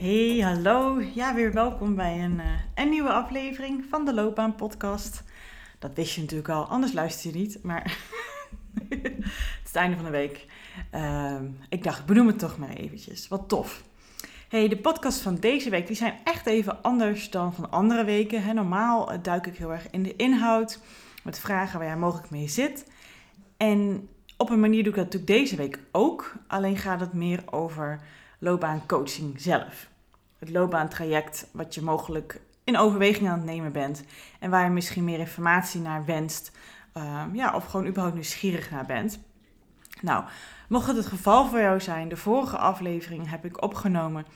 Hey, hallo. Ja, weer welkom bij een, uh, een nieuwe aflevering van de Loopbaan Podcast. Dat wist je natuurlijk al, anders luister je niet. Maar het is het einde van de week. Uh, ik dacht, benoem het toch maar eventjes. Wat tof. Hey, de podcast van deze week die zijn echt even anders dan van andere weken. Normaal duik ik heel erg in de inhoud. Met vragen waar jij mogelijk mee zit. En op een manier doe ik dat natuurlijk deze week ook. Alleen gaat het meer over loopbaancoaching zelf. Het loopbaantraject wat je mogelijk in overweging aan het nemen bent en waar je misschien meer informatie naar wenst, ehm, ja, of gewoon überhaupt nieuwsgierig naar bent. Nou, mocht het het geval voor jou zijn, de vorige aflevering heb ik opgenomen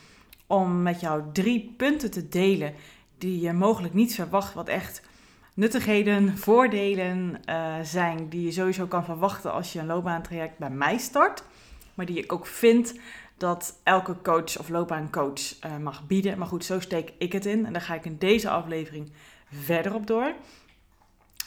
om met jou drie punten te delen die je mogelijk niet verwacht, wat echt nuttigheden, voordelen uh, zijn die je sowieso kan verwachten als je een loopbaantraject bij mij start, maar die ik ook vind dat elke coach of loopbaancoach uh, mag bieden. Maar goed, zo steek ik het in. En daar ga ik in deze aflevering verder op door.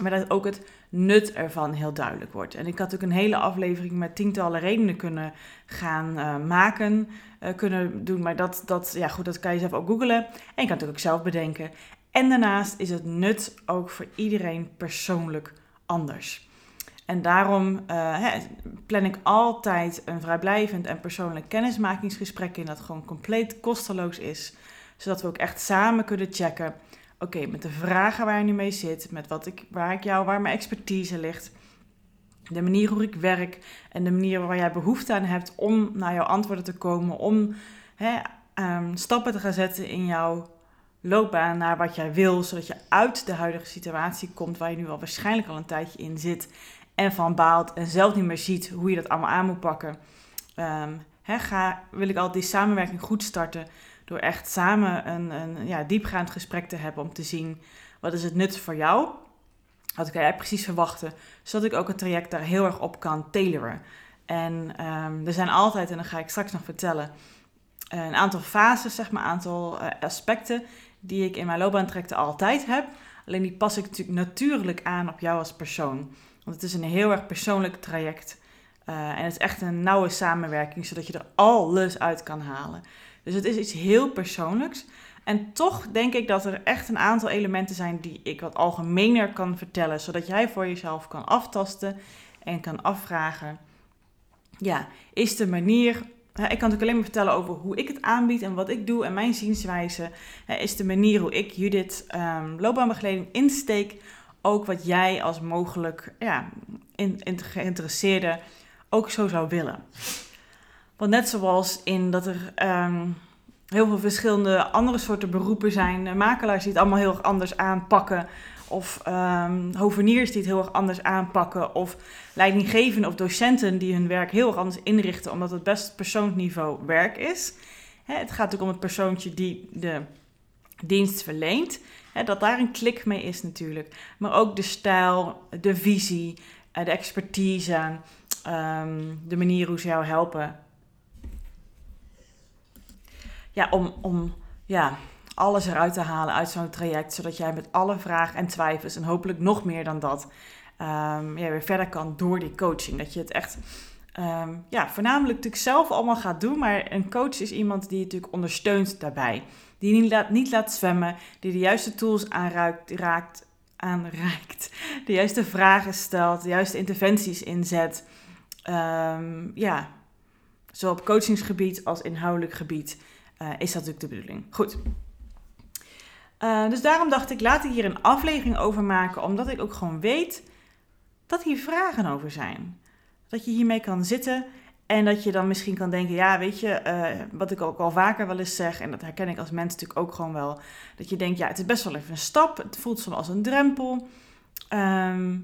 Maar dat ook het nut ervan heel duidelijk wordt. En ik had ook een hele aflevering met tientallen redenen kunnen gaan uh, maken, uh, kunnen doen. Maar dat, dat, ja, goed, dat kan je zelf ook googlen. En je kan het ook zelf bedenken. En daarnaast is het nut ook voor iedereen persoonlijk anders. En daarom uh, plan ik altijd een vrijblijvend en persoonlijk kennismakingsgesprek in dat gewoon compleet kosteloos is. Zodat we ook echt samen kunnen checken. Oké, met de vragen waar je nu mee zit, met wat ik, waar ik jou, waar mijn expertise ligt. De manier hoe ik werk en de manier waar jij behoefte aan hebt om naar jouw antwoorden te komen. Om um, stappen te gaan zetten in jouw loopbaan naar wat jij wil. Zodat je uit de huidige situatie komt waar je nu al waarschijnlijk al een tijdje in zit en van baalt en zelf niet meer ziet hoe je dat allemaal aan moet pakken, um, ga, wil ik altijd die samenwerking goed starten door echt samen een, een ja, diepgaand gesprek te hebben om te zien wat is het nut voor jou, wat kan jij precies verwachten, zodat ik ook het traject daar heel erg op kan tailoren. En um, er zijn altijd, en dan ga ik straks nog vertellen, een aantal fases, zeg maar, een aantal uh, aspecten die ik in mijn loopbaantrajecten altijd heb. Alleen die pas ik natuurlijk natuurlijk aan op jou als persoon. Want het is een heel erg persoonlijk traject. Uh, en het is echt een nauwe samenwerking, zodat je er alles uit kan halen. Dus het is iets heel persoonlijks. En toch denk ik dat er echt een aantal elementen zijn die ik wat algemener kan vertellen, zodat jij voor jezelf kan aftasten en kan afvragen: ja, is de manier. Ik kan natuurlijk alleen maar vertellen over hoe ik het aanbied en wat ik doe en mijn zienswijze. Is de manier hoe ik Judith um, loopbaanbegeleiding insteek ook wat jij als mogelijk ja, in, geïnteresseerde ook zo zou willen. Want net zoals in dat er um, heel veel verschillende andere soorten beroepen zijn, makelaars die het allemaal heel erg anders aanpakken, of um, hoveniers die het heel erg anders aanpakken, of leidinggevenden of docenten die hun werk heel erg anders inrichten, omdat het best persoonsniveau werk is. het gaat ook om het persoontje die de dienst verleent dat daar een klik mee is natuurlijk. Maar ook de stijl, de visie, eh, de expertise, ehm, de manier hoe ze jou helpen. Ja, om, om ja, alles eruit te halen uit zo'n traject, zodat jij met alle vragen en twijfels en hopelijk nog meer dan dat ja, weer verder kan door die coaching. Dat je het echt um, ja, voornamelijk natuurlijk zelf allemaal gaat doen, maar een coach is iemand die je natuurlijk ondersteunt daarbij die niet laat, niet laat zwemmen, die de juiste tools aanruikt, raakt, aanreikt, de juiste vragen stelt, de juiste interventies inzet. Um, ja, zowel op coachingsgebied als inhoudelijk gebied uh, is dat natuurlijk de bedoeling. Goed. Uh, dus daarom dacht ik, laat ik hier een aflevering over maken, omdat ik ook gewoon weet dat hier vragen over zijn. Dat je hiermee kan zitten En dat je dan misschien kan denken, ja, weet je, eh, wat ik ook al vaker wel eens zeg, en dat herken ik als mens natuurlijk ook gewoon wel, dat je denkt, ja, het is best wel even een stap, het voelt soms als een drempel. Ehm,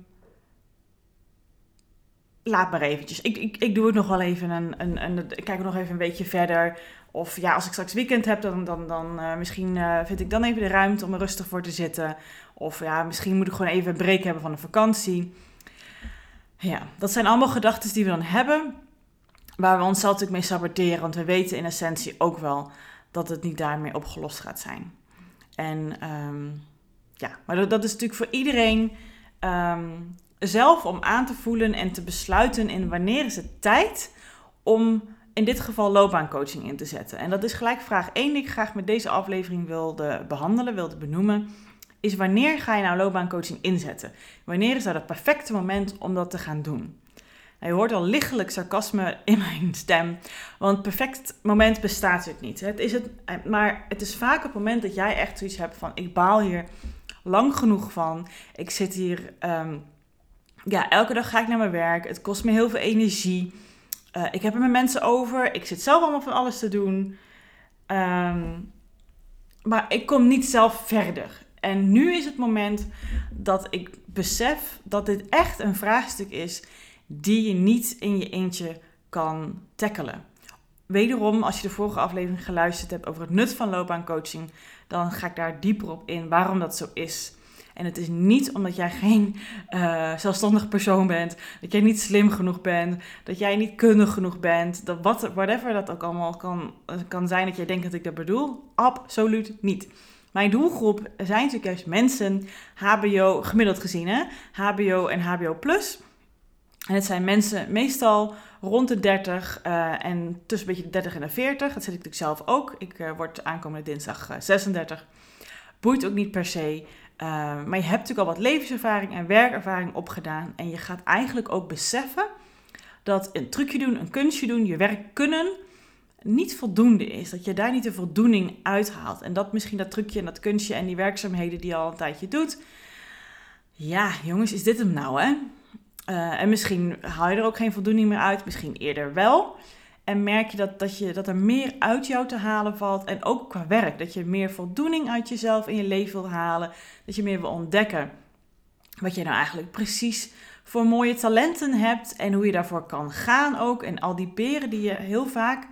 laat maar eventjes. Ik, ik, ik doe het nog wel even een, een, een, ik kijk nog even een beetje verder. Of ja, als ik straks weekend heb, dan, dan, dan uh, misschien uh, vind ik dan even de ruimte om er rustig voor te zitten. Of ja, misschien moet ik gewoon even een break hebben van een vakantie. Ja, dat zijn allemaal gedachten die we dan hebben. Waar we onszelf natuurlijk mee saboteren. Want we weten in essentie ook wel dat het niet daarmee opgelost gaat zijn. En um, ja, maar dat, is natuurlijk voor iedereen um, zelf om aan te voelen en te besluiten in wanneer is het tijd om in dit geval loopbaancoaching in te zetten. En dat is gelijk vraag 1 die ik graag met deze aflevering wilde behandelen, wilde benoemen. Is wanneer ga je nou loopbaancoaching inzetten? Wanneer is dat het perfecte moment om dat te gaan doen? Je hoort al lichtelijk sarcasme in mijn stem, want perfect moment bestaat natuurlijk niet. Het is het, maar het is vaak het moment dat jij echt zoiets hebt van: ik baal hier lang genoeg van. Ik zit hier, um, ja, elke dag ga ik naar mijn werk. Het kost me heel veel energie. Uh, ik heb er met mensen over. Ik zit zelf allemaal van alles te doen. Um, maar ik kom niet zelf verder. En nu is het moment dat ik besef dat dit echt een vraagstuk is die je niet in je eentje kan tackelen. Wederom, als je de vorige aflevering geluisterd hebt over het nut van loopbaancoaching, dan ga ik daar dieper op in waarom dat zo is. En het is niet omdat jij geen uh, zelfstandig persoon bent, dat jij niet slim genoeg bent, dat jij niet kundig genoeg bent, dat whatever dat ook allemaal kan, kan zijn dat jij denkt dat ik dat bedoel. Absoluut niet. Mijn doelgroep zijn natuurlijk juist mensen, HBO, gemiddeld gezien hè, HBO en HBO plus. En het zijn mensen meestal rond de 30 uh, en tussen een beetje de 30 en de 40. Dat zit ik natuurlijk zelf ook. Ik uh, word aankomende dinsdag uh, 36. Boeit ook niet per se. maar je hebt natuurlijk al wat levenservaring en werkervaring opgedaan. En je gaat eigenlijk ook beseffen dat een trucje doen, een kunstje doen, je werk kunnen niet voldoende is. Dat je daar niet de voldoening uithaalt. En dat misschien dat trucje en dat kunstje en die werkzaamheden die je al een tijdje doet. Ja, jongens, is dit hem nou hè? Uh, en misschien haal je er ook geen voldoening meer uit, misschien eerder wel. En merk je dat, dat, je dat er meer uit jou te halen valt. En ook qua werk. Dat je meer voldoening uit jezelf in je leven wil halen. Dat je meer wil ontdekken wat je nou eigenlijk precies voor mooie talenten hebt. En hoe je daarvoor kan gaan ook. En al die beren die je heel vaak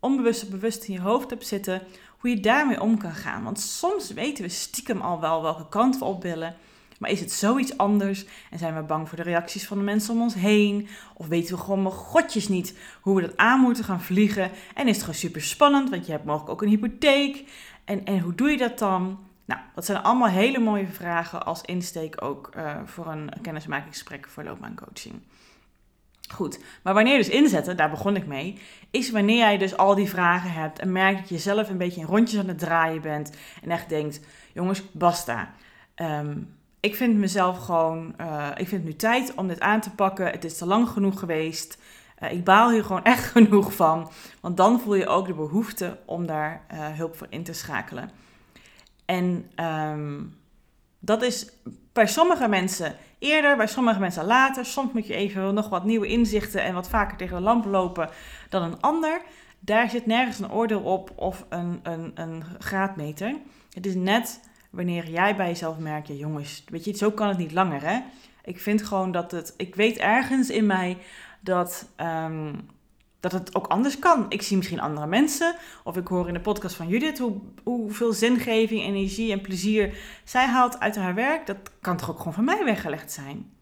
onbewust of bewust in je hoofd hebt zitten. Hoe je daarmee om kan gaan. Want soms weten we stiekem al wel welke kant we op willen. Maar is het zoiets anders en zijn we bang voor de reacties van de mensen om ons heen? Of weten we gewoon mijn godjes niet hoe we dat aan moeten gaan vliegen? En is het gewoon super spannend, want je hebt mogelijk ook een hypotheek. En, en hoe doe je dat dan? Nou, dat zijn allemaal hele mooie vragen als insteek ook uh, voor een kennismakingsgesprek voor loopbaancoaching. Goed, maar wanneer dus inzetten, daar begon ik mee, is wanneer jij dus al die vragen hebt en merkt dat je zelf een beetje in rondjes aan het draaien bent en echt denkt, jongens, basta. Um, ik vind mezelf gewoon, uh, ik vind nu tijd om dit aan te pakken. Het is te lang genoeg geweest. Uh, ik baal hier gewoon echt genoeg van. Want dan voel je ook de behoefte om daar uh, hulp voor in te schakelen. En um, dat is bij sommige mensen eerder, bij sommige mensen later. Soms moet je even nog wat nieuwe inzichten en wat vaker tegen de lamp lopen dan een ander. Daar zit nergens een oordeel op of een, een, een graadmeter. Het is net wanneer jij bij jezelf merkt, ja jongens, weet je, zo kan het niet langer hè. Ik vind gewoon dat het, ik weet ergens in mij dat, um, dat het ook anders kan. Ik zie misschien andere mensen, of ik hoor in de podcast van Judith hoe, hoeveel zingeving, energie en plezier zij haalt uit haar werk. Dat kan toch ook gewoon van mij weggelegd zijn?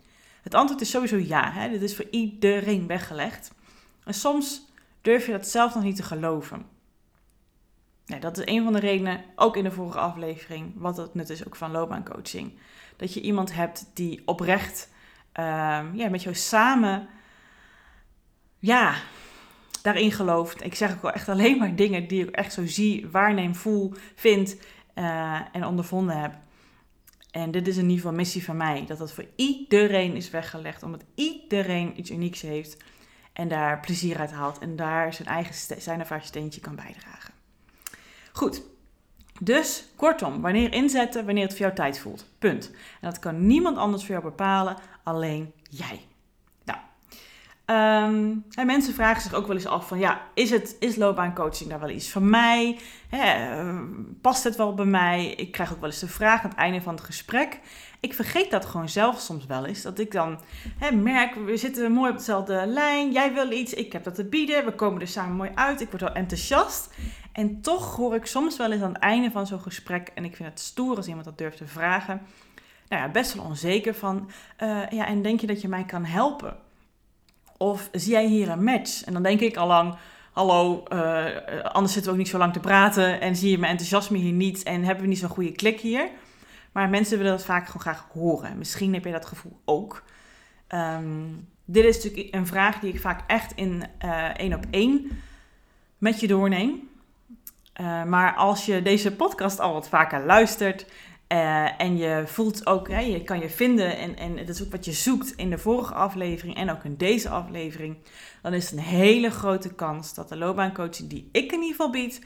Het antwoord is sowieso ja, hè? dit is voor iedereen weggelegd. En soms durf je dat zelf nog niet te geloven. Ja, dat is een van de redenen, ook in de vorige aflevering, wat het nut is ook van loopbaancoaching. Dat je iemand hebt die oprecht uh, ja, met jou samen ja, daarin gelooft. Ik zeg ook wel echt alleen maar dingen die ik echt zo zie, waarneem, voel, vind uh, en ondervonden heb. En dit is in ieder geval missie van mij. Dat dat voor iedereen is weggelegd. Omdat iedereen iets unieks heeft. En daar plezier uit haalt. En daar zijn eigen zijn of haar steentje kan bijdragen. Goed. Dus kortom, wanneer inzetten, wanneer het voor jou tijd voelt. Punt. En dat kan niemand anders voor jou bepalen, alleen jij. Nou, en mensen vragen zich ook wel eens af van, ja, is, het, is loopbaancoaching daar wel iets van mij? Hè, past het wel bij mij? Ik krijg ook wel eens de vraag aan het einde van het gesprek. Ik vergeet dat gewoon zelf soms wel eens. Dat ik dan hè, merk, we zitten mooi op dezelfde lijn. Jij wil iets, ik heb dat te bieden. We komen er samen mooi uit. Ik word wel enthousiast. En toch hoor ik soms wel eens aan het einde van zo'n gesprek, en ik vind het stoer als iemand dat durft te vragen, nou ja, best wel onzeker van, uh, ja, en denk je dat je mij kan helpen? Of zie jij hier een match? En dan denk ik al lang, hallo, uh, anders zitten we ook niet zo lang te praten en zie je mijn enthousiasme hier niet en hebben we niet zo'n goede klik hier. Maar mensen willen dat vaak gewoon graag horen. Misschien heb je dat gevoel ook. Um, dit is natuurlijk een vraag die ik vaak echt in uh, één op één met je doorneem. Uh, maar als je deze podcast al wat vaker luistert uh, en je voelt ook, hè, je kan je vinden en, en dat is ook wat je zoekt in de vorige aflevering en ook in deze aflevering, dan is het een hele grote kans dat de loopbaancoaching die ik in ieder geval bied,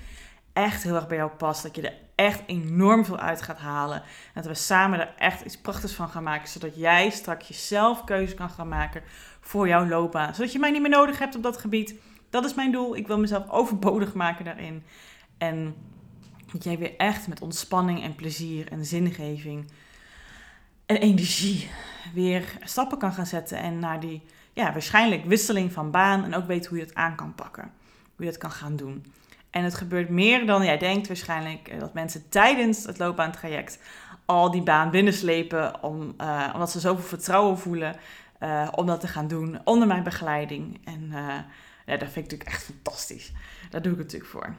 echt heel erg bij jou past. Dat je er echt enorm veel uit gaat halen. En dat we samen er echt iets prachtigs van gaan maken. Zodat jij straks jezelf keuze kan gaan maken voor jouw loopbaan. Zodat je mij niet meer nodig hebt op dat gebied. Dat is mijn doel. Ik wil mezelf overbodig maken daarin. En dat jij weer echt met ontspanning en plezier en zingeving en energie weer stappen kan gaan zetten. En naar die ja, waarschijnlijk wisseling van baan. En ook weet hoe je het aan kan pakken. Hoe je dat kan gaan doen. En het gebeurt meer dan jij denkt waarschijnlijk eh, dat mensen tijdens het loopbaantraject al die baan binnenslepen om, uh, omdat ze zoveel vertrouwen voelen uh, om dat te gaan doen onder mijn begeleiding. En ja, dat vind ik natuurlijk echt fantastisch. Daar doe ik het natuurlijk voor.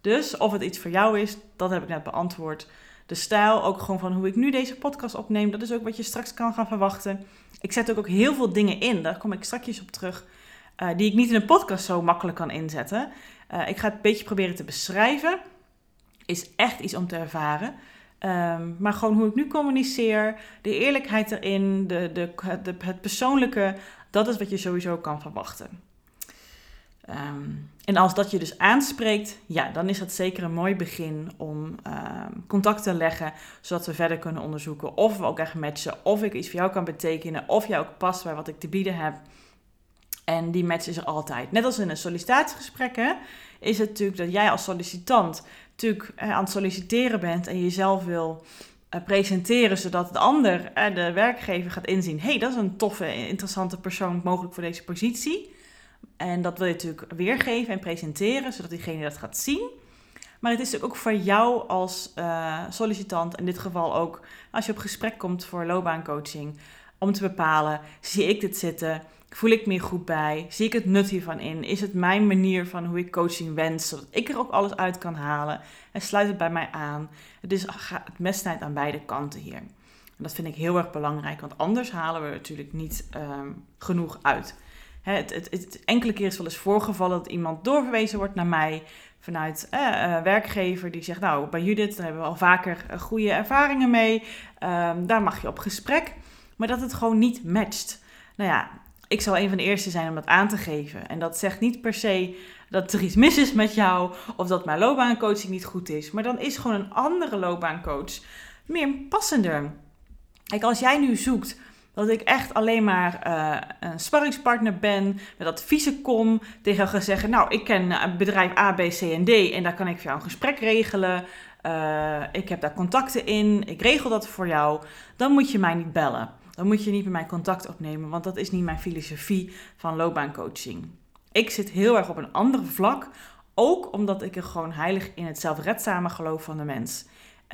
Dus of het iets voor jou is, dat heb ik net beantwoord. De stijl, ook gewoon van hoe ik nu deze podcast opneem, dat is ook wat je straks kan gaan verwachten. Ik zet ook, ook heel veel dingen in, daar kom ik straks op terug, die ik niet in een podcast zo makkelijk kan inzetten. Uh, ik ga het een beetje proberen te beschrijven. Is echt iets om te ervaren. Um, maar gewoon hoe ik nu communiceer, de eerlijkheid erin, de, de, het persoonlijke, dat is wat je sowieso kan verwachten. Um, en als dat je dus aanspreekt, ja, dan is dat zeker een mooi begin om um, contact te leggen, zodat we verder kunnen onderzoeken of we ook echt matchen, of ik iets voor jou kan betekenen, of jij ook past bij wat ik te bieden heb. En die match is er altijd. Net als in een sollicitatiegesprek hè, is het natuurlijk dat jij als sollicitant natuurlijk eh, aan het solliciteren bent en jezelf wil uh, presenteren, zodat de ander, uh, de werkgever, gaat inzien: hey, dat is een toffe, interessante persoon mogelijk voor deze positie. En dat wil je natuurlijk weergeven en presenteren, zodat diegene dat gaat zien. Maar het is natuurlijk ook voor jou als sollicitant, in dit geval ook als je op gesprek komt voor loopbaancoaching, om te bepalen: zie ik dit zitten? Voel ik me goed bij? Zie ik het nut hiervan in? Is het mijn manier van hoe ik coaching wens, zodat ik er ook alles uit kan halen? En sluit het bij mij aan? Het is het mes snijdt aan beide kanten hier. En dat vind ik heel erg belangrijk, want anders halen we natuurlijk niet um, genoeg uit. Het, het, het, enkele keer is wel eens voorgevallen dat iemand doorverwezen wordt naar mij vanuit eh, uh, werkgever die zegt, nou bij Judith daar hebben we al vaker uh, goede ervaringen mee, um, daar mag je op gesprek, maar dat het gewoon niet matcht. Nou ja, ik zal een van de eerste zijn om dat aan te geven. En dat zegt niet per se dat er iets mis is met jou of dat mijn loopbaancoaching niet goed is. Maar dan is gewoon een andere loopbaancoach meer passender. Kijk, als jij nu zoekt dat ik echt alleen maar uh, een sparringspartner ben, met adviezen kom, tegen gaan zeggen, nou, ik ken bedrijf A, B, C en D en daar kan ik voor jou een gesprek regelen. Uh, ik heb daar contacten in, ik regel dat voor jou. Dan moet je mij niet bellen dan moet je niet met mij contact opnemen, want dat is niet mijn filosofie van loopbaancoaching. Ik zit heel erg op een ander vlak, ook omdat ik er gewoon heilig in het zelfredzame geloof van de mens.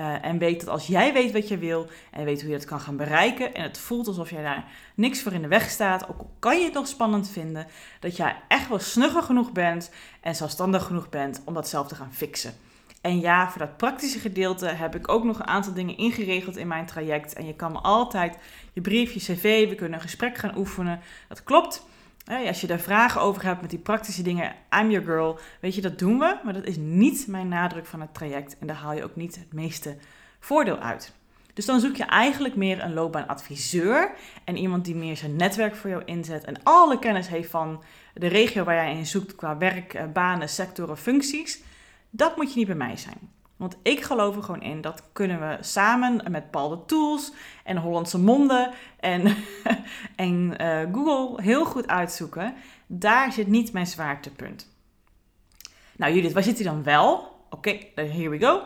Uh, en weet dat als jij weet wat je wil en weet hoe je het kan gaan bereiken en het voelt alsof jij daar niks voor in de weg staat, ook al kan je het nog spannend vinden, dat jij echt wel snugger genoeg bent en zelfstandig genoeg bent om dat zelf te gaan fixen. En ja, voor dat praktische gedeelte heb ik ook nog een aantal dingen ingeregeld in mijn traject. En je kan me altijd je brief, je cv, we kunnen een gesprek gaan oefenen. Dat klopt. Als je daar vragen over hebt met die praktische dingen, I'm your girl. Weet je, dat doen we. Maar dat is niet mijn nadruk van het traject. En daar haal je ook niet het meeste voordeel uit. Dus dan zoek je eigenlijk meer een loopbaanadviseur en iemand die meer zijn netwerk voor jou inzet en alle kennis heeft van de regio waar jij in zoekt qua werk, eh, banen, sectoren, functies. Dat moet je niet bij mij zijn. Want ik geloof er gewoon in dat kunnen we samen met Paul de Tools en Hollandse Monden en, en uh, Google heel goed uitzoeken. Daar zit niet mijn zwaartepunt. Nou Judith, waar zit hij dan wel? Oké, here we go.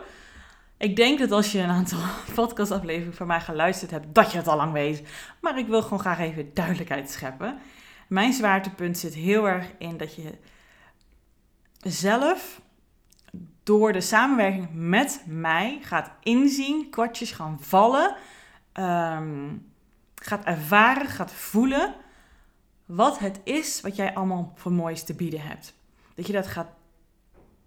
Ik denk dat als je een aantal podcastafleveringen van mij geluisterd hebt, dat je het al lang weet. Maar ik wil gewoon graag even duidelijkheid scheppen. Mijn zwaartepunt zit heel erg in dat je zelf door de samenwerking met mij gaat inzien, kwartjes gaan vallen, ehm, gaat ervaren, gaat voelen wat het is wat jij allemaal voor moois te bieden hebt. Dat je dat gaat,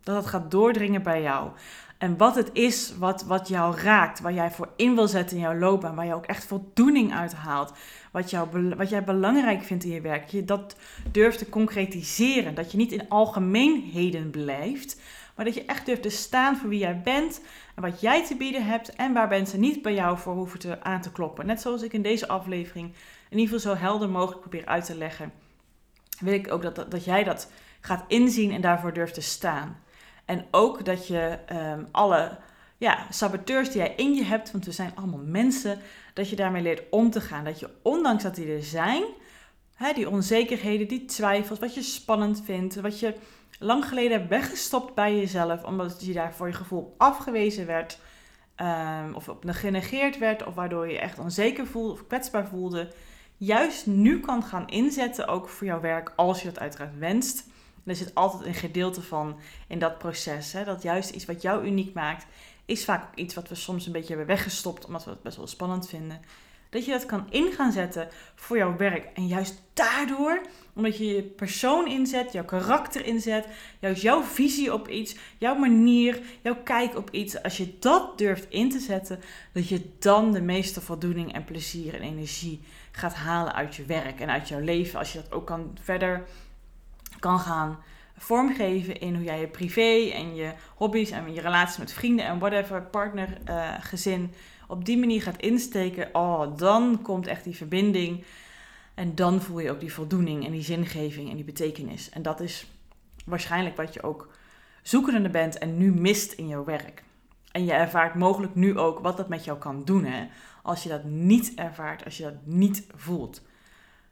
dat het gaat doordringen bij jou. En wat het is wat, wat jou raakt, waar jij voor in wil zetten in jouw loopbaan, waar je ook echt voldoening uit haalt, wat, jou, wat jij belangrijk vindt in je werk, je dat durft te concretiseren. Dat je niet in algemeenheden blijft, maar dat je echt durft te staan voor wie jij bent en wat jij te bieden hebt en waar mensen niet bij jou voor hoeven te, aan te kloppen. Net zoals ik in deze aflevering in ieder geval zo helder mogelijk probeer uit te leggen, wil ik ook dat, dat, jij dat gaat inzien en daarvoor durft te staan. En ook dat je um, alle ja, saboteurs die jij in je hebt, want we zijn allemaal mensen, dat je daarmee leert om te gaan. Dat je ondanks dat die er zijn, hè, die onzekerheden, die twijfels, wat je spannend vindt, wat je lang geleden weggestopt bij jezelf, omdat je daar voor je gevoel afgewezen werd, um, of genegeerd werd, of waardoor je echt onzeker voelde of kwetsbaar voelde, juist nu kan gaan inzetten, ook voor jouw werk, als je dat uiteraard wenst. er zit altijd een gedeelte van in dat proces. Hè, dat juist iets wat jou uniek maakt, is vaak iets wat we soms een beetje hebben weggestopt, omdat we het best wel spannend vinden. Dat je dat kan in gaan zetten voor jouw werk. En juist daardoor, omdat je je persoon inzet, jouw karakter inzet, juist jouw visie op iets, jouw manier, jouw kijk op iets. Als je dat durft in te zetten, dat je dan de meeste voldoening en plezier en energie gaat halen uit je werk en uit jouw leven. Als je dat ook kan verder kan gaan vormgeven in hoe jij je privé en je hobby's en je relaties met vrienden en whatever, partner, uh, gezin, op die manier gaat insteken, oh, dan komt echt die verbinding. En dan voel je ook die voldoening en die zingeving en die betekenis. En dat is waarschijnlijk wat je ook zoekende bent en nu mist in jouw werk. En je ervaart mogelijk nu ook wat dat met jou kan doen. Hè? Als je dat niet ervaart, als je dat niet voelt.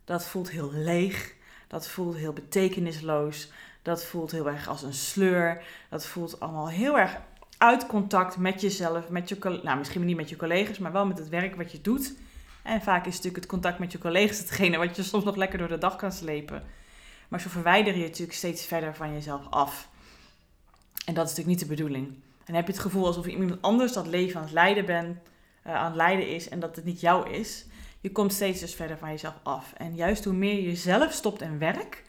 Dat voelt heel leeg. Dat voelt heel betekenisloos. Dat voelt heel erg als een sleur. Dat voelt allemaal heel erg uit contact met jezelf, met je, nou misschien niet met je collega's, maar wel met het werk wat je doet. En vaak is natuurlijk het contact met je collega's hetgene wat je soms nog lekker door de dag kan slepen. Maar zo verwijder je natuurlijk steeds verder van jezelf af. En dat is natuurlijk niet de bedoeling. En heb je het gevoel alsof iemand anders dat leven aan het leiden, uh, aan het leiden is en dat het niet jou is. Je komt steeds dus verder van jezelf af. En juist hoe meer je jezelf stopt in werk,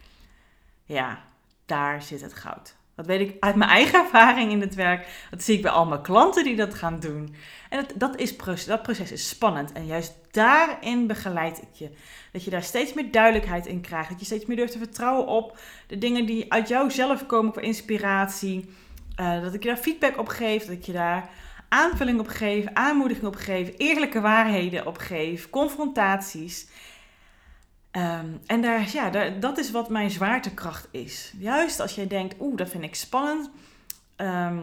ja, daar zit het goud. Dat weet ik uit mijn eigen ervaring in het werk. Dat zie ik bij al mijn klanten die dat gaan doen. En dat, dat, is proces, dat proces is spannend. En juist daarin begeleid ik je. Dat je daar steeds meer duidelijkheid in krijgt. Dat je steeds meer durft te vertrouwen op de dingen die uit jou zelf komen voor inspiratie. Uh, dat ik je daar feedback op geef. Dat ik je daar aanvulling op geef, aanmoediging op geef, eerlijke waarheden op geef, confrontaties. Ehm, en daar, ja, daar, dat is wat mijn zwaartekracht is. Juist als jij denkt, oeh, dat vind ik spannend. Ehm,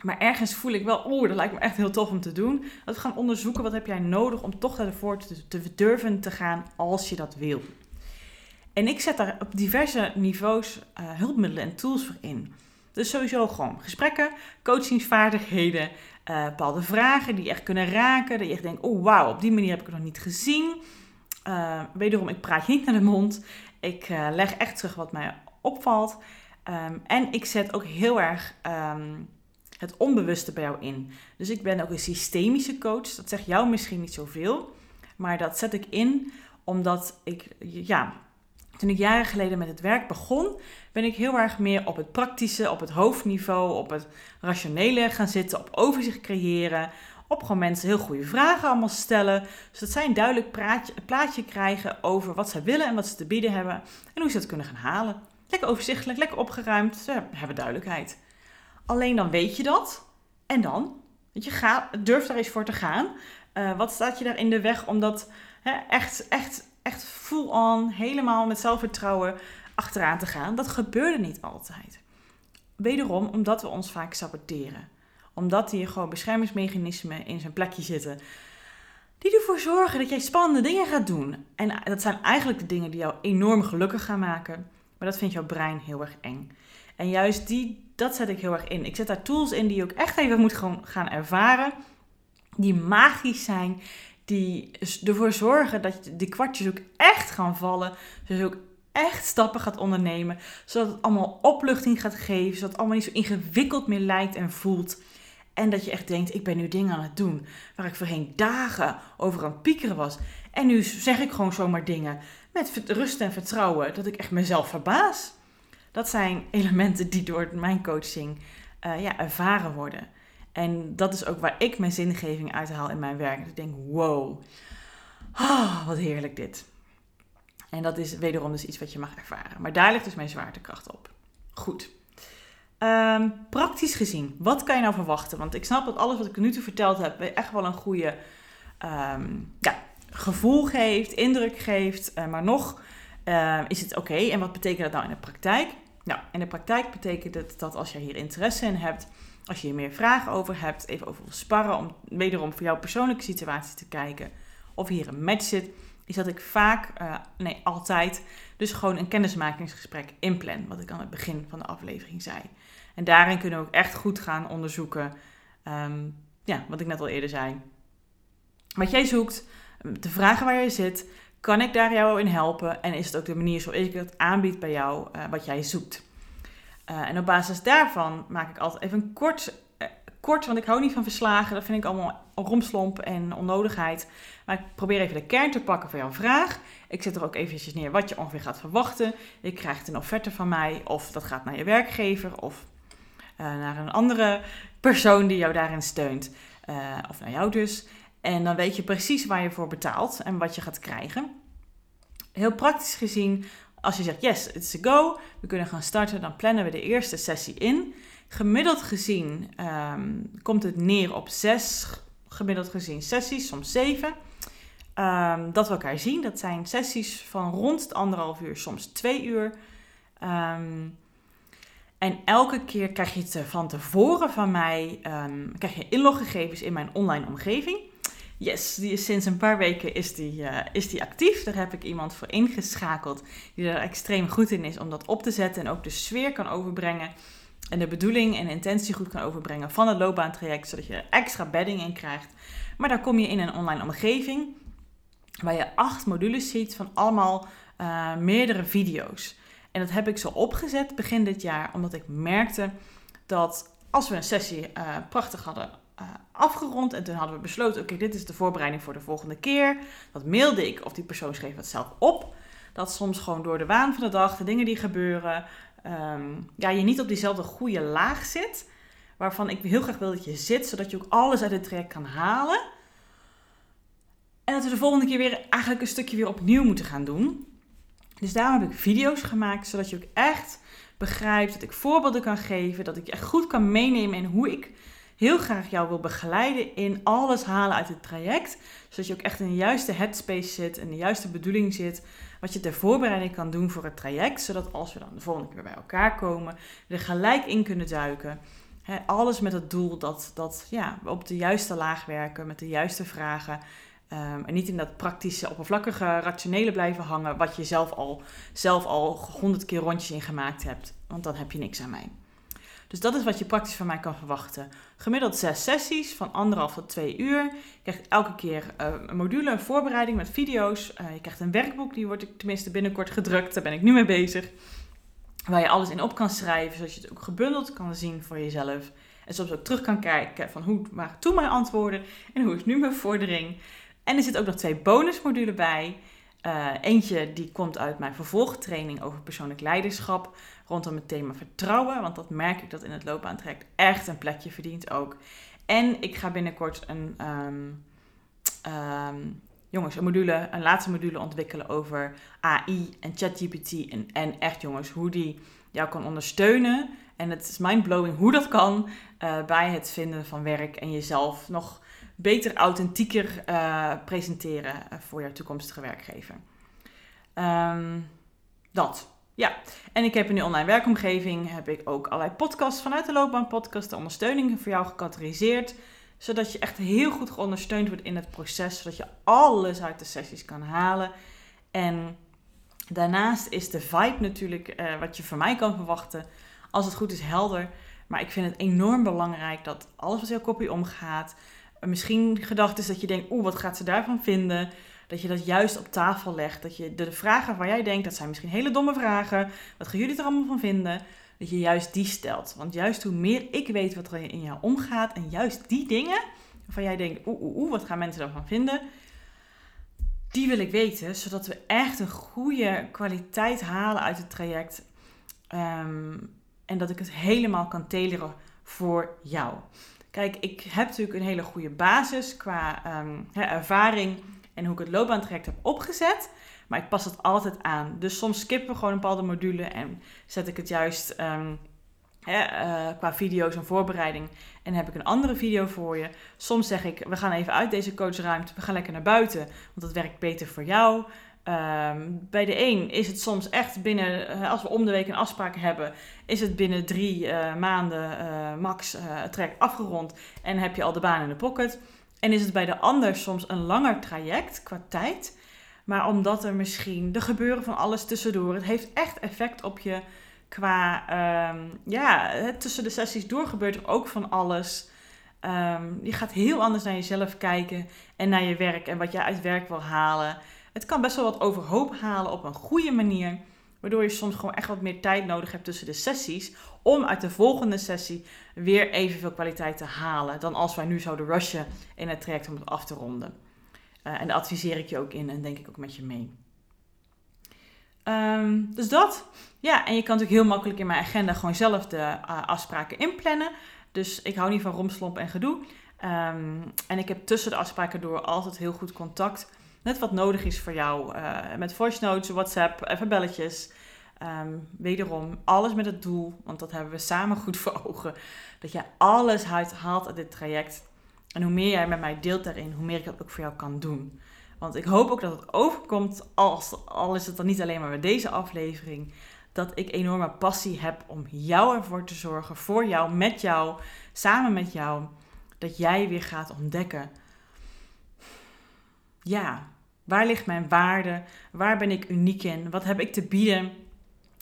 maar ergens voel ik wel, oeh, dat lijkt me echt heel tof om te doen. Dat we gaan onderzoeken, wat heb jij nodig om toch ervoor te, durven te gaan als je dat wil. En ik zet daar op diverse niveaus uh, hulpmiddelen en tools voor in. Dus sowieso gewoon gesprekken, coachingsvaardigheden, uh, bepaalde vragen die echt kunnen raken. Dat je echt denkt, oh wauw, op die manier heb ik het nog niet gezien. Uh, wederom, ik praat niet naar de mond. Ik uh, leg echt terug wat mij opvalt. Um, en ik zet ook heel erg um, het onbewuste bij jou in. Dus ik ben ook een systemische coach. Dat zegt jou misschien niet zoveel. Maar dat zet ik in omdat ik, ja, toen ik jaren geleden met het werk begon, ben ik heel erg meer op het praktische, op het hoofdniveau, op het rationele gaan zitten, op overzicht creëren, op gewoon mensen heel goede vragen allemaal stellen. Zodat zij een duidelijk plaatje krijgen over wat ze willen en wat ze te bieden hebben en hoe ze dat kunnen gaan halen. Lekker overzichtelijk, lekker opgeruimd, ze hebben duidelijkheid. Alleen dan weet je dat en dan, weet je, ga, durf daar eens voor te gaan. Uh, wat staat je daar in de weg om dat hè, echt, echt, echt full on, helemaal met zelfvertrouwen achteraan te gaan? Dat gebeurde niet altijd. Wederom omdat we ons vaak saboteren Omdat hier gewoon beschermingsmechanismen in zijn plekje zitten. Die ervoor zorgen dat jij spannende dingen gaat doen. En dat zijn eigenlijk de dingen die jou enorm gelukkig gaan maken. Maar dat vindt jouw brein heel erg eng. En juist die, dat zet ik heel erg in. Ik zet daar tools in die je ook echt even moet gaan ervaren. Die magisch zijn. Die ervoor zorgen dat die kwartjes ook echt gaan vallen. Dus ook echt stappen gaat ondernemen. Zodat het allemaal opluchting gaat geven. Zodat het allemaal niet zo ingewikkeld meer lijkt en voelt. En dat je echt denkt, ik ben nu dingen aan het doen waar ik voorheen dagen over aan het piekeren was. En nu zeg ik gewoon zomaar dingen met rust en vertrouwen dat ik echt mezelf verbaas. Dat zijn elementen die door mijn coaching uh, ja, ervaren worden. En dat is ook waar ik mijn zingeving uithaal in mijn werk. ik denk, wow, oh, wat heerlijk dit. En dat is wederom dus iets wat je mag ervaren. Maar daar ligt dus mijn zwaartekracht op. Goed. Um, praktisch gezien, wat kan je nou verwachten? Want ik snap dat alles wat ik nu toe verteld heb echt wel een goede um, ja, gevoel geeft, indruk geeft. Uh, maar nog uh, is het oké. En wat betekent dat nou in de praktijk? Nou, in de praktijk betekent het dat als je hier interesse in hebt, als je hier meer vragen over hebt, even over sparren, om wederom voor jouw persoonlijke situatie te kijken of hier een match zit, is dat ik vaak, uh, nee altijd, dus gewoon een kennismakingsgesprek inplan, wat ik aan het begin van de aflevering zei. En daarin kunnen we ook echt goed gaan onderzoeken, um, ja, wat ik net al eerder zei. Wat jij zoekt, de vragen waar je zit, kan ik daar jou in helpen? En is het ook de manier zoals ik het aanbied bij jou, uh, wat jij zoekt? Uh, en op basis daarvan maak ik altijd even een kort, uh, kort, want ik hou niet van verslagen. Dat vind ik allemaal romslomp en onnodigheid. Maar ik probeer even de kern te pakken van jouw vraag. Ik zet er ook eventjes neer wat je ongeveer gaat verwachten. Je krijgt een offerte van mij, of dat gaat naar je werkgever, of naar een andere persoon die jou daarin steunt. of naar jou dus. En dan weet je precies waar je voor betaalt en wat je gaat krijgen. Heel praktisch gezien, als je zegt yes, it's a go, we kunnen gaan starten, dan plannen we de eerste sessie in. Gemiddeld gezien um, komt het neer op zes, gemiddeld gezien sessies, soms zeven. Um, dat we elkaar zien, dat zijn sessies van rond het anderhalf uur, soms twee uur. Um, en elke keer krijg je het van tevoren van mij, krijg je inloggegevens in mijn online omgeving. Yes, die is sinds een paar weken is die, uh, is die actief. Daar heb ik iemand voor ingeschakeld die er extreem goed in is om dat op te zetten en ook de sfeer kan overbrengen. En de bedoeling en intentie goed kan overbrengen van het loopbaantraject, zodat je er extra bedding in krijgt. Maar dan kom je in een online omgeving waar je acht modules ziet van allemaal uh, meerdere video's. En dat heb ik zo opgezet begin dit jaar, omdat ik merkte dat als we een sessie uh, prachtig hadden uh, afgerond. En toen hadden we besloten, oké, dit is de voorbereiding voor de volgende keer. Dat mailde ik of die persoon schreef het zelf op. Dat soms gewoon door de waan van de dag, de dingen die gebeuren, um, ja, je niet op diezelfde goede laag zit. Waarvan ik heel graag wil dat je zit, zodat je ook alles uit het traject kan halen. En dat we de volgende keer weer eigenlijk een stukje weer opnieuw moeten gaan doen. Dus daarom heb ik video's gemaakt, zodat je ook echt begrijpt, dat ik voorbeelden kan geven, dat ik je echt goed kan meenemen in hoe ik heel graag jou wil begeleiden in alles halen uit het traject. Zodat je ook echt in de juiste headspace zit, en de juiste bedoeling zit. Wat je ter voorbereiding kan doen voor het traject. Zodat als we dan de volgende keer bij elkaar komen, we er gelijk in kunnen duiken. alles met het doel dat, dat ja, we op de juiste laag werken, met de juiste vragen. Um, en niet in dat praktische, oppervlakkige, rationele blijven hangen, wat je zelf al, zelf al honderd keer rondjes in gemaakt hebt. Want dan heb je niks aan mij. Dus dat is wat je praktisch van mij kan verwachten. Gemiddeld zes sessies van anderhalf tot twee uur. Je krijgt elke keer uh, een module, een voorbereiding met video's. Uh, je krijgt een werkboek, die wordt tenminste binnenkort gedrukt. Daar ben ik nu mee bezig. Waar je alles in op kan schrijven, zodat je het ook gebundeld kan zien voor jezelf. En soms ook terug kan kijken van hoe waren toen mijn antwoorden en hoe is nu mijn vordering. En er zitten ook nog twee bonusmodules bij. Uh, eentje die komt uit mijn vervolgtraining over persoonlijk leiderschap rondom het thema vertrouwen. Want dat merk ik dat in het loopbaantraject echt een plekje verdient ook. En ik ga binnenkort een, um, um, jongens, een module, een laatste module ontwikkelen over AI en ChatGPT. En, en echt jongens, hoe die jou kan ondersteunen. En het is mindblowing hoe dat kan uh, bij het vinden van werk en jezelf nog beter, authentieker uh, presenteren voor jouw toekomstige werkgever. Um, dat. Ja, en ik heb in de online werkomgeving heb ik ook allerlei podcasts vanuit de loopbaanpodcast, de ondersteuningen voor jou gecategoriseerd, zodat je echt heel goed geondersteund wordt in het proces, zodat je alles uit de sessies kan halen. En daarnaast is de vibe natuurlijk uh, wat je van mij kan verwachten, als het goed is helder. Maar ik vind het enorm belangrijk dat alles wat jouw kopie omgaat, misschien gedacht is dat je denkt, oeh, wat gaat ze daarvan vinden? Dat je dat juist op tafel legt. Dat je de vragen waar jij denkt, dat zijn misschien hele domme vragen. Wat gaan jullie er allemaal van vinden? Dat je juist die stelt. Want juist hoe meer ik weet wat er in jou omgaat. En juist die dingen waarvan jij denkt, oeh, oeh, oeh, wat gaan mensen daarvan vinden? Die wil ik weten, zodat we echt een goede kwaliteit halen uit het traject. Ehm, en dat ik het helemaal kan tailoren voor jou. Kijk, ik heb natuurlijk een hele goede basis qua um, ervaring en hoe ik het loopbaantraject heb opgezet. Maar ik pas het altijd aan. Dus soms skippen we gewoon een bepaalde module en zet ik het juist um, qua video's en voorbereiding. En heb ik een andere video voor je. Soms zeg ik, we gaan even uit deze coachruimte. We gaan lekker naar buiten, want dat werkt beter voor jou. Ehm, bij de een is het soms echt binnen, eh, als we om de week een afspraak hebben, is het binnen drie uh, maanden uh, max het traject afgerond en heb je al de baan in de pocket. En is het bij de ander soms een langer traject qua tijd. Maar omdat er misschien, er gebeuren van alles tussendoor. Het heeft echt effect op je qua, um, ja, tussen de sessies door gebeurt er ook van alles. Um, je gaat heel anders naar jezelf kijken en naar je werk en wat jij uit werk wil halen. Het kan best wel wat overhoop halen op een goede manier. Waardoor je soms gewoon echt wat meer tijd nodig hebt tussen de sessies. Om uit de volgende sessie weer evenveel kwaliteit te halen. Dan als wij nu zouden rushen in het traject om het af te ronden. Uh, en daar adviseer ik je ook in en denk ik ook met je mee. Um, dus dat. Ja, en je kan natuurlijk heel makkelijk in mijn agenda gewoon zelf de uh, afspraken inplannen. Dus ik hou niet van romslomp en gedoe. Um, en ik heb tussen de afspraken door altijd heel goed contact net wat nodig is voor jou. Uh, met voice notes, WhatsApp, even belletjes. Um, wederom, alles met het doel, want dat hebben we samen goed voor ogen. Dat jij alles haalt uit dit traject. En hoe meer jij met mij deelt daarin, hoe meer ik dat ook voor jou kan doen. Want ik hoop ook dat het overkomt, als, al is het dan niet alleen maar met deze aflevering, dat ik enorme passie heb om jou ervoor te zorgen, voor jou, met jou, samen met jou, dat jij weer gaat ontdekken. Ja, Waar ligt mijn waarde? Waar ben ik uniek in? Wat heb ik te bieden?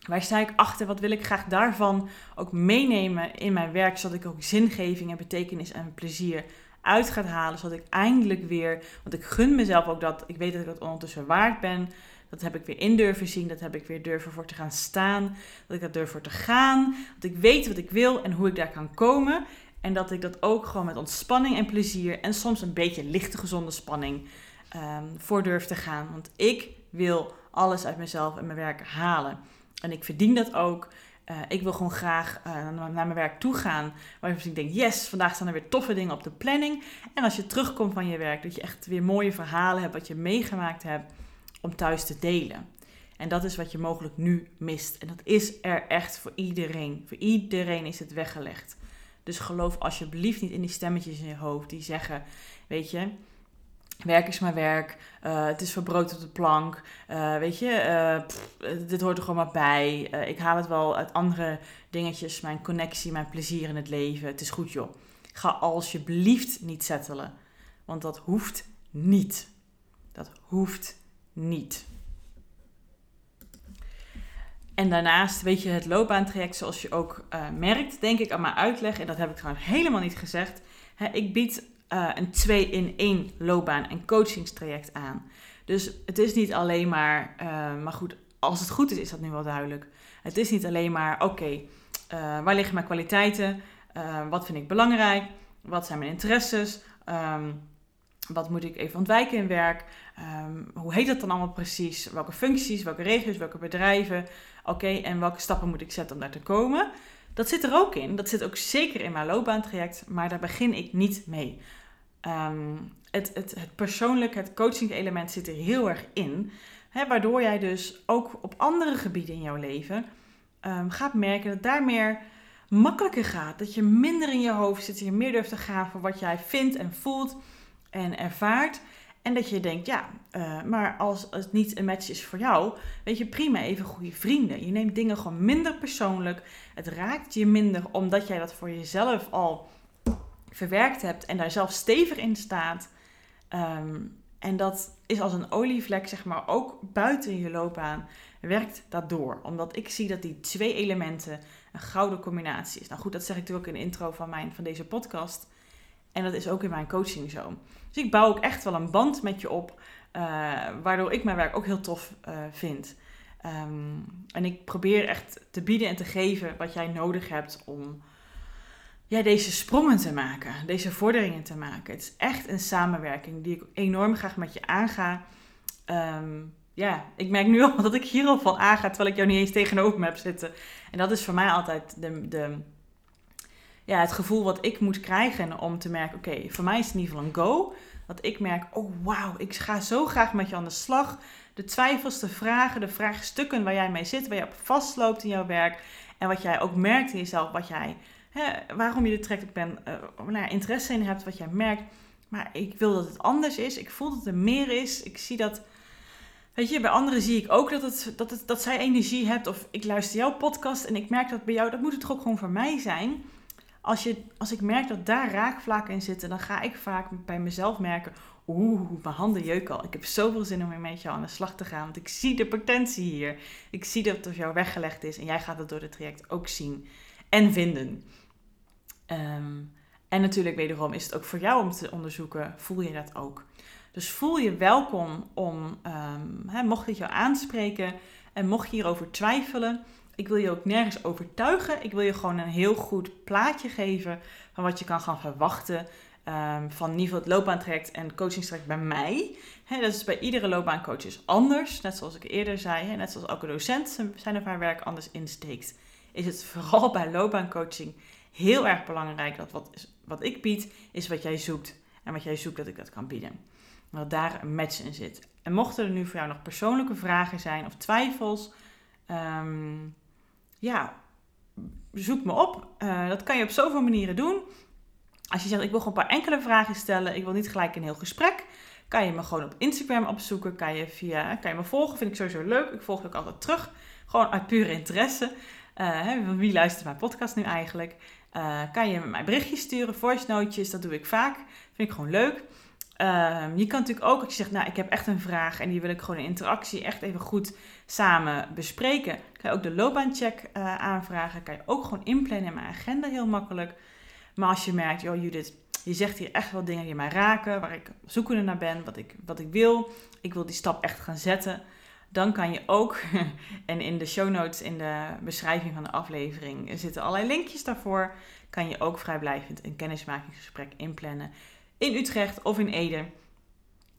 Waar sta ik achter? Wat wil ik graag daarvan ook meenemen in mijn werk, zodat ik ook zingeving en betekenis en plezier uit ga halen, zodat ik eindelijk weer, want ik gun mezelf ook dat, ik weet dat ik dat ondertussen waard ben, dat heb ik weer in durven zien, dat heb ik weer durven voor te gaan staan, dat ik dat durf voor te gaan, dat ik weet wat ik wil en hoe ik daar kan komen en dat ik dat ook gewoon met ontspanning en plezier en soms een beetje lichte gezonde spanning um, voor durf te gaan. Want ik wil alles uit mezelf en mijn werk halen. En ik verdien dat ook. Uh, ik wil gewoon graag uh, naar mijn werk toe gaan. Waar je denk yes, vandaag staan er weer toffe dingen op de planning. En als je terugkomt van je werk, dat je echt weer mooie verhalen hebt, wat je meegemaakt hebt, om thuis te delen. En dat is wat je mogelijk nu mist. En dat is er echt voor iedereen. Voor iedereen is het weggelegd. Dus geloof alsjeblieft niet in die stemmetjes in je hoofd die zeggen: Weet je, Werk is maar werk. Uh, het is verbrood op de plank. Uh, weet je, uh, dit hoort er gewoon maar bij. ik haal het wel uit andere dingetjes. Mijn connectie, mijn plezier in het leven. Het is goed joh. Ga alsjeblieft niet settelen. Want dat hoeft niet. Dat hoeft niet. En daarnaast, weet je, het loopbaantraject, zoals je ook merkt, denk ik aan mijn uitleg, en dat heb ik trouwens helemaal niet gezegd. Ik bied uh, een 2 in 1 loopbaan en coachingstraject aan. Dus het is niet alleen maar, uh, maar goed, als het goed is, is dat nu wel duidelijk. Het is niet alleen maar, oké, uh, waar liggen mijn kwaliteiten? wat vind ik belangrijk? Wat zijn mijn interesses? Um, wat moet ik even ontwijken in werk? Um, hoe heet dat dan allemaal precies? Welke functies, welke regio's, welke bedrijven? Oké, en welke stappen moet ik zetten om daar te komen? Dat zit er ook in. Dat zit ook zeker in mijn loopbaantraject, maar daar begin ik niet mee. Um, het, het, het persoonlijke, het coaching element zit er heel erg in. Hè, waardoor jij dus ook op andere gebieden in jouw leven um, gaat merken dat daar meer makkelijker gaat. Dat je minder in je hoofd zit, je meer durft te gaan voor wat jij vindt en voelt en ervaart. En dat je denkt, ja, uh, maar als het niet een match is voor jou, weet je, prima, even goede vrienden. Je neemt dingen gewoon minder persoonlijk. Het raakt je minder omdat jij dat voor jezelf al verwerkt hebt en daar zelf stevig in staat. Um, en dat is als een olievlek, zeg maar, ook buiten je loopbaan werkt dat door. Omdat ik zie dat die twee elementen een gouden combinatie is. Nou goed, dat zeg ik natuurlijk ook in de intro van, mijn, van deze podcast. En dat is ook in mijn coaching zo. Dus ik bouw ook echt wel een band met je op, uh, waardoor ik mijn werk ook heel tof uh, vind. Um, en ik probeer echt te bieden en te geven wat jij nodig hebt om ja, deze sprongen te maken, deze vorderingen te maken. Het is echt een samenwerking die ik enorm graag met je aanga. Um, ja, ik merk nu al dat ik hier al van aanga, terwijl ik jou niet eens tegenover me heb zitten. En dat is voor mij altijd de, de, ja, het gevoel wat ik moet krijgen om te merken, oké, voor mij is het in ieder geval een go. Dat ik merk, oh wauw, ik ga zo graag met je aan de slag. De twijfels, de vragen, de vraagstukken waar jij mee zit, waar je op vastloopt in jouw werk. En wat jij ook merkt in jezelf, wat jij hè, waarom je er trekt ben, uh, nou interesse in hebt, wat jij merkt. Maar ik wil dat het anders is. Ik voel dat er meer is. Ik zie dat. Weet je, bij anderen zie ik ook dat, het, dat, het, dat zij energie hebt. Of ik luister jouw podcast en ik merk dat bij jou. Dat moet het toch ook gewoon voor mij zijn. Als, je, als ik merk dat daar raakvlakken in zitten, dan ga ik vaak bij mezelf merken. Oeh, mijn handen jeuken al. Ik heb zoveel zin om weer met jou aan de slag te gaan. Want ik zie de potentie hier. Ik zie dat het op jou weggelegd is. En jij gaat het door het traject ook zien en vinden. Um, en natuurlijk wederom is het ook voor jou om te onderzoeken, voel je dat ook? Dus voel je welkom om, um, mocht dit jou aanspreken en mocht je hierover twijfelen, ik wil je ook nergens overtuigen. Ik wil je gewoon een heel goed plaatje geven van wat je kan gaan verwachten um, van niveau het loopbaantraject en coachingstraject bij mij. Dat is bij iedere loopbaancoach anders. Net zoals ik eerder zei, he, net zoals elke docent zijn of haar werk anders insteekt, is het vooral bij loopbaancoaching heel erg belangrijk dat wat, wat ik bied, is wat jij zoekt. En wat jij zoekt, dat ik dat kan bieden. Dat daar een match in zit. En mochten er nu voor jou nog persoonlijke vragen zijn of twijfels, um, ja, zoek me op. Uh, dat kan je op zoveel manieren doen. Als je zegt, ik wil gewoon een paar enkele vragen stellen, ik wil niet gelijk een heel gesprek, kan je me gewoon op Instagram opzoeken. Kan je, via, kan je me volgen, vind ik sowieso leuk. Ik volg ook altijd terug, gewoon uit pure interesse. Uh, wie luistert mijn podcast nu eigenlijk? Uh, kan je mij berichtjes sturen, voice notes, dat doe ik vaak. Vind ik gewoon leuk. Uh, je kan natuurlijk ook, als je zegt, nou, ik heb echt een vraag en die wil ik gewoon in interactie echt even goed samen bespreken. Kan je ook de loopbaancheck uh, aanvragen. Kan je ook gewoon inplannen in mijn agenda heel makkelijk. Maar als je merkt, joh Judith, je zegt hier echt wel dingen die mij raken, waar ik zoekende naar ben, wat ik, wat ik wil. Ik wil die stap echt gaan zetten dan kan je ook, en in de show notes, in de beschrijving van de aflevering, zitten allerlei linkjes daarvoor. Kan je ook vrijblijvend een kennismakingsgesprek inplannen in Utrecht of in Ede.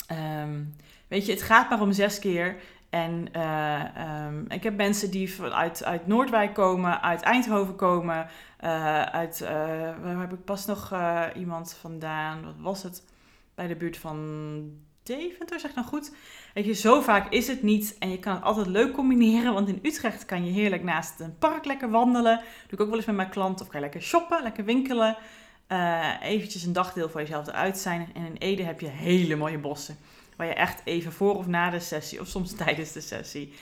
Ehm, weet je, het gaat maar om zes keer. En uh, um, ik heb mensen die uit, uit Noordwijk komen, uit Eindhoven komen, uh, uit, uh, waar heb ik pas nog iemand vandaan, wat was het, bij de buurt van Deventer, zeg ik nou goed. Weet je, zo vaak is het niet. En je kan het altijd leuk combineren. Want in Utrecht kan je heerlijk naast een park lekker wandelen. Doe ik ook wel eens met mijn klanten. Of kan je lekker shoppen, lekker winkelen. Uh, eventjes een dagdeel voor jezelf eruit zijn. En in Ede heb je hele mooie bossen. Waar je echt even voor of na de sessie, of soms tijdens de sessie,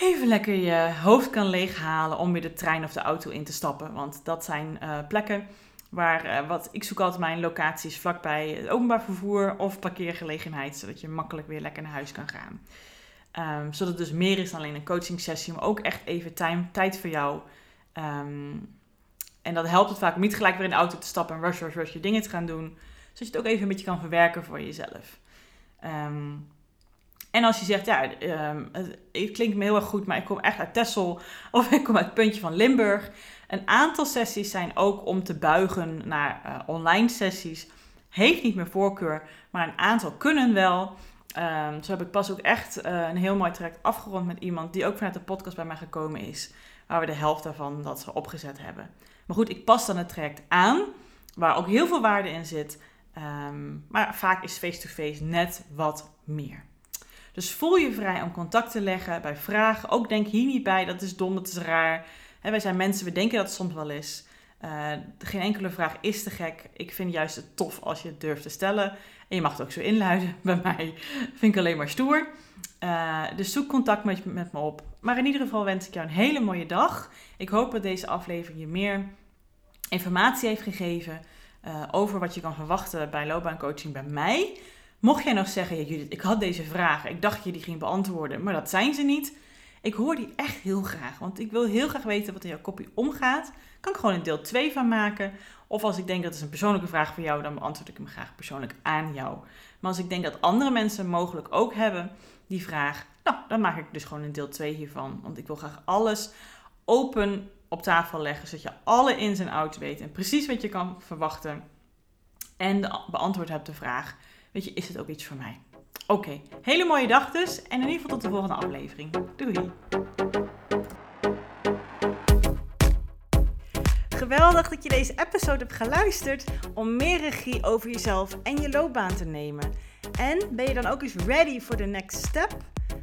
even lekker je hoofd kan leeghalen om weer de trein of de auto in te stappen. Want dat zijn uh, plekken Waar, uh, wat, ik zoek altijd mijn locaties vlakbij het openbaar vervoer of parkeergelegenheid, zodat je makkelijk weer lekker naar huis kan gaan. Um, zodat het dus meer is dan alleen een coaching sessie, maar ook echt even time, tijd voor jou. Um, en dat helpt het vaak om niet gelijk weer in de auto te stappen en rush, rush, rush je dingen te gaan doen. Zodat je het ook even een beetje kan verwerken voor jezelf. Um, en als je zegt, ja, het, klinkt me heel erg goed, maar ik kom echt uit Texel of ik kom uit het puntje van Limburg. Een aantal sessies zijn ook om te buigen naar uh, online sessies. Heeft niet meer voorkeur, maar een aantal kunnen wel. Um, zo heb ik pas ook echt uh, een heel mooi traject afgerond met iemand die ook vanuit de podcast bij mij gekomen is. Waar we de helft daarvan dat ze opgezet hebben. Maar goed, ik pas dan het traject aan, waar ook heel veel waarde in zit. Um, maar vaak is face-to-face -face net wat meer. Dus voel je vrij om contact te leggen bij vragen. Ook denk hier niet bij, dat is dom, dat is raar wij zijn mensen, we denken dat het soms wel is. Uh, geen enkele vraag is te gek. Ik vind juist het tof als je het durft te stellen. En je mag het ook zo inluiden. Bij mij vind ik alleen maar stoer. Uh, dus zoek contact met, met me op. Maar in ieder geval wens ik jou een hele mooie dag. Ik hoop dat deze aflevering je meer informatie heeft gegeven uh, over wat je kan verwachten bij loopbaancoaching bij mij. Mocht jij nog zeggen, Judith, ik had deze vragen, ik dacht dat je die ging beantwoorden, maar dat zijn ze niet. Ik hoor die echt heel graag, want ik wil heel graag weten wat in jouw kopie omgaat. Kan ik gewoon een deel 2 van maken. Of als ik denk dat het een persoonlijke vraag voor jou, dan beantwoord ik hem graag persoonlijk aan jou. Maar als ik denk dat andere mensen mogelijk ook hebben die vraag, nou, dan maak ik dus gewoon een deel 2 hiervan. Want ik wil graag alles open op tafel leggen, zodat je alle ins en outs weet en precies wat je kan verwachten. En beantwoord hebt de vraag, weet je, is het ook iets voor mij? Oké, hele mooie dag dus en in ieder geval tot de volgende aflevering. Doei! Geweldig dat je deze episode hebt geluisterd om meer regie over jezelf en je loopbaan te nemen. En ben je dan ook eens ready for the next step?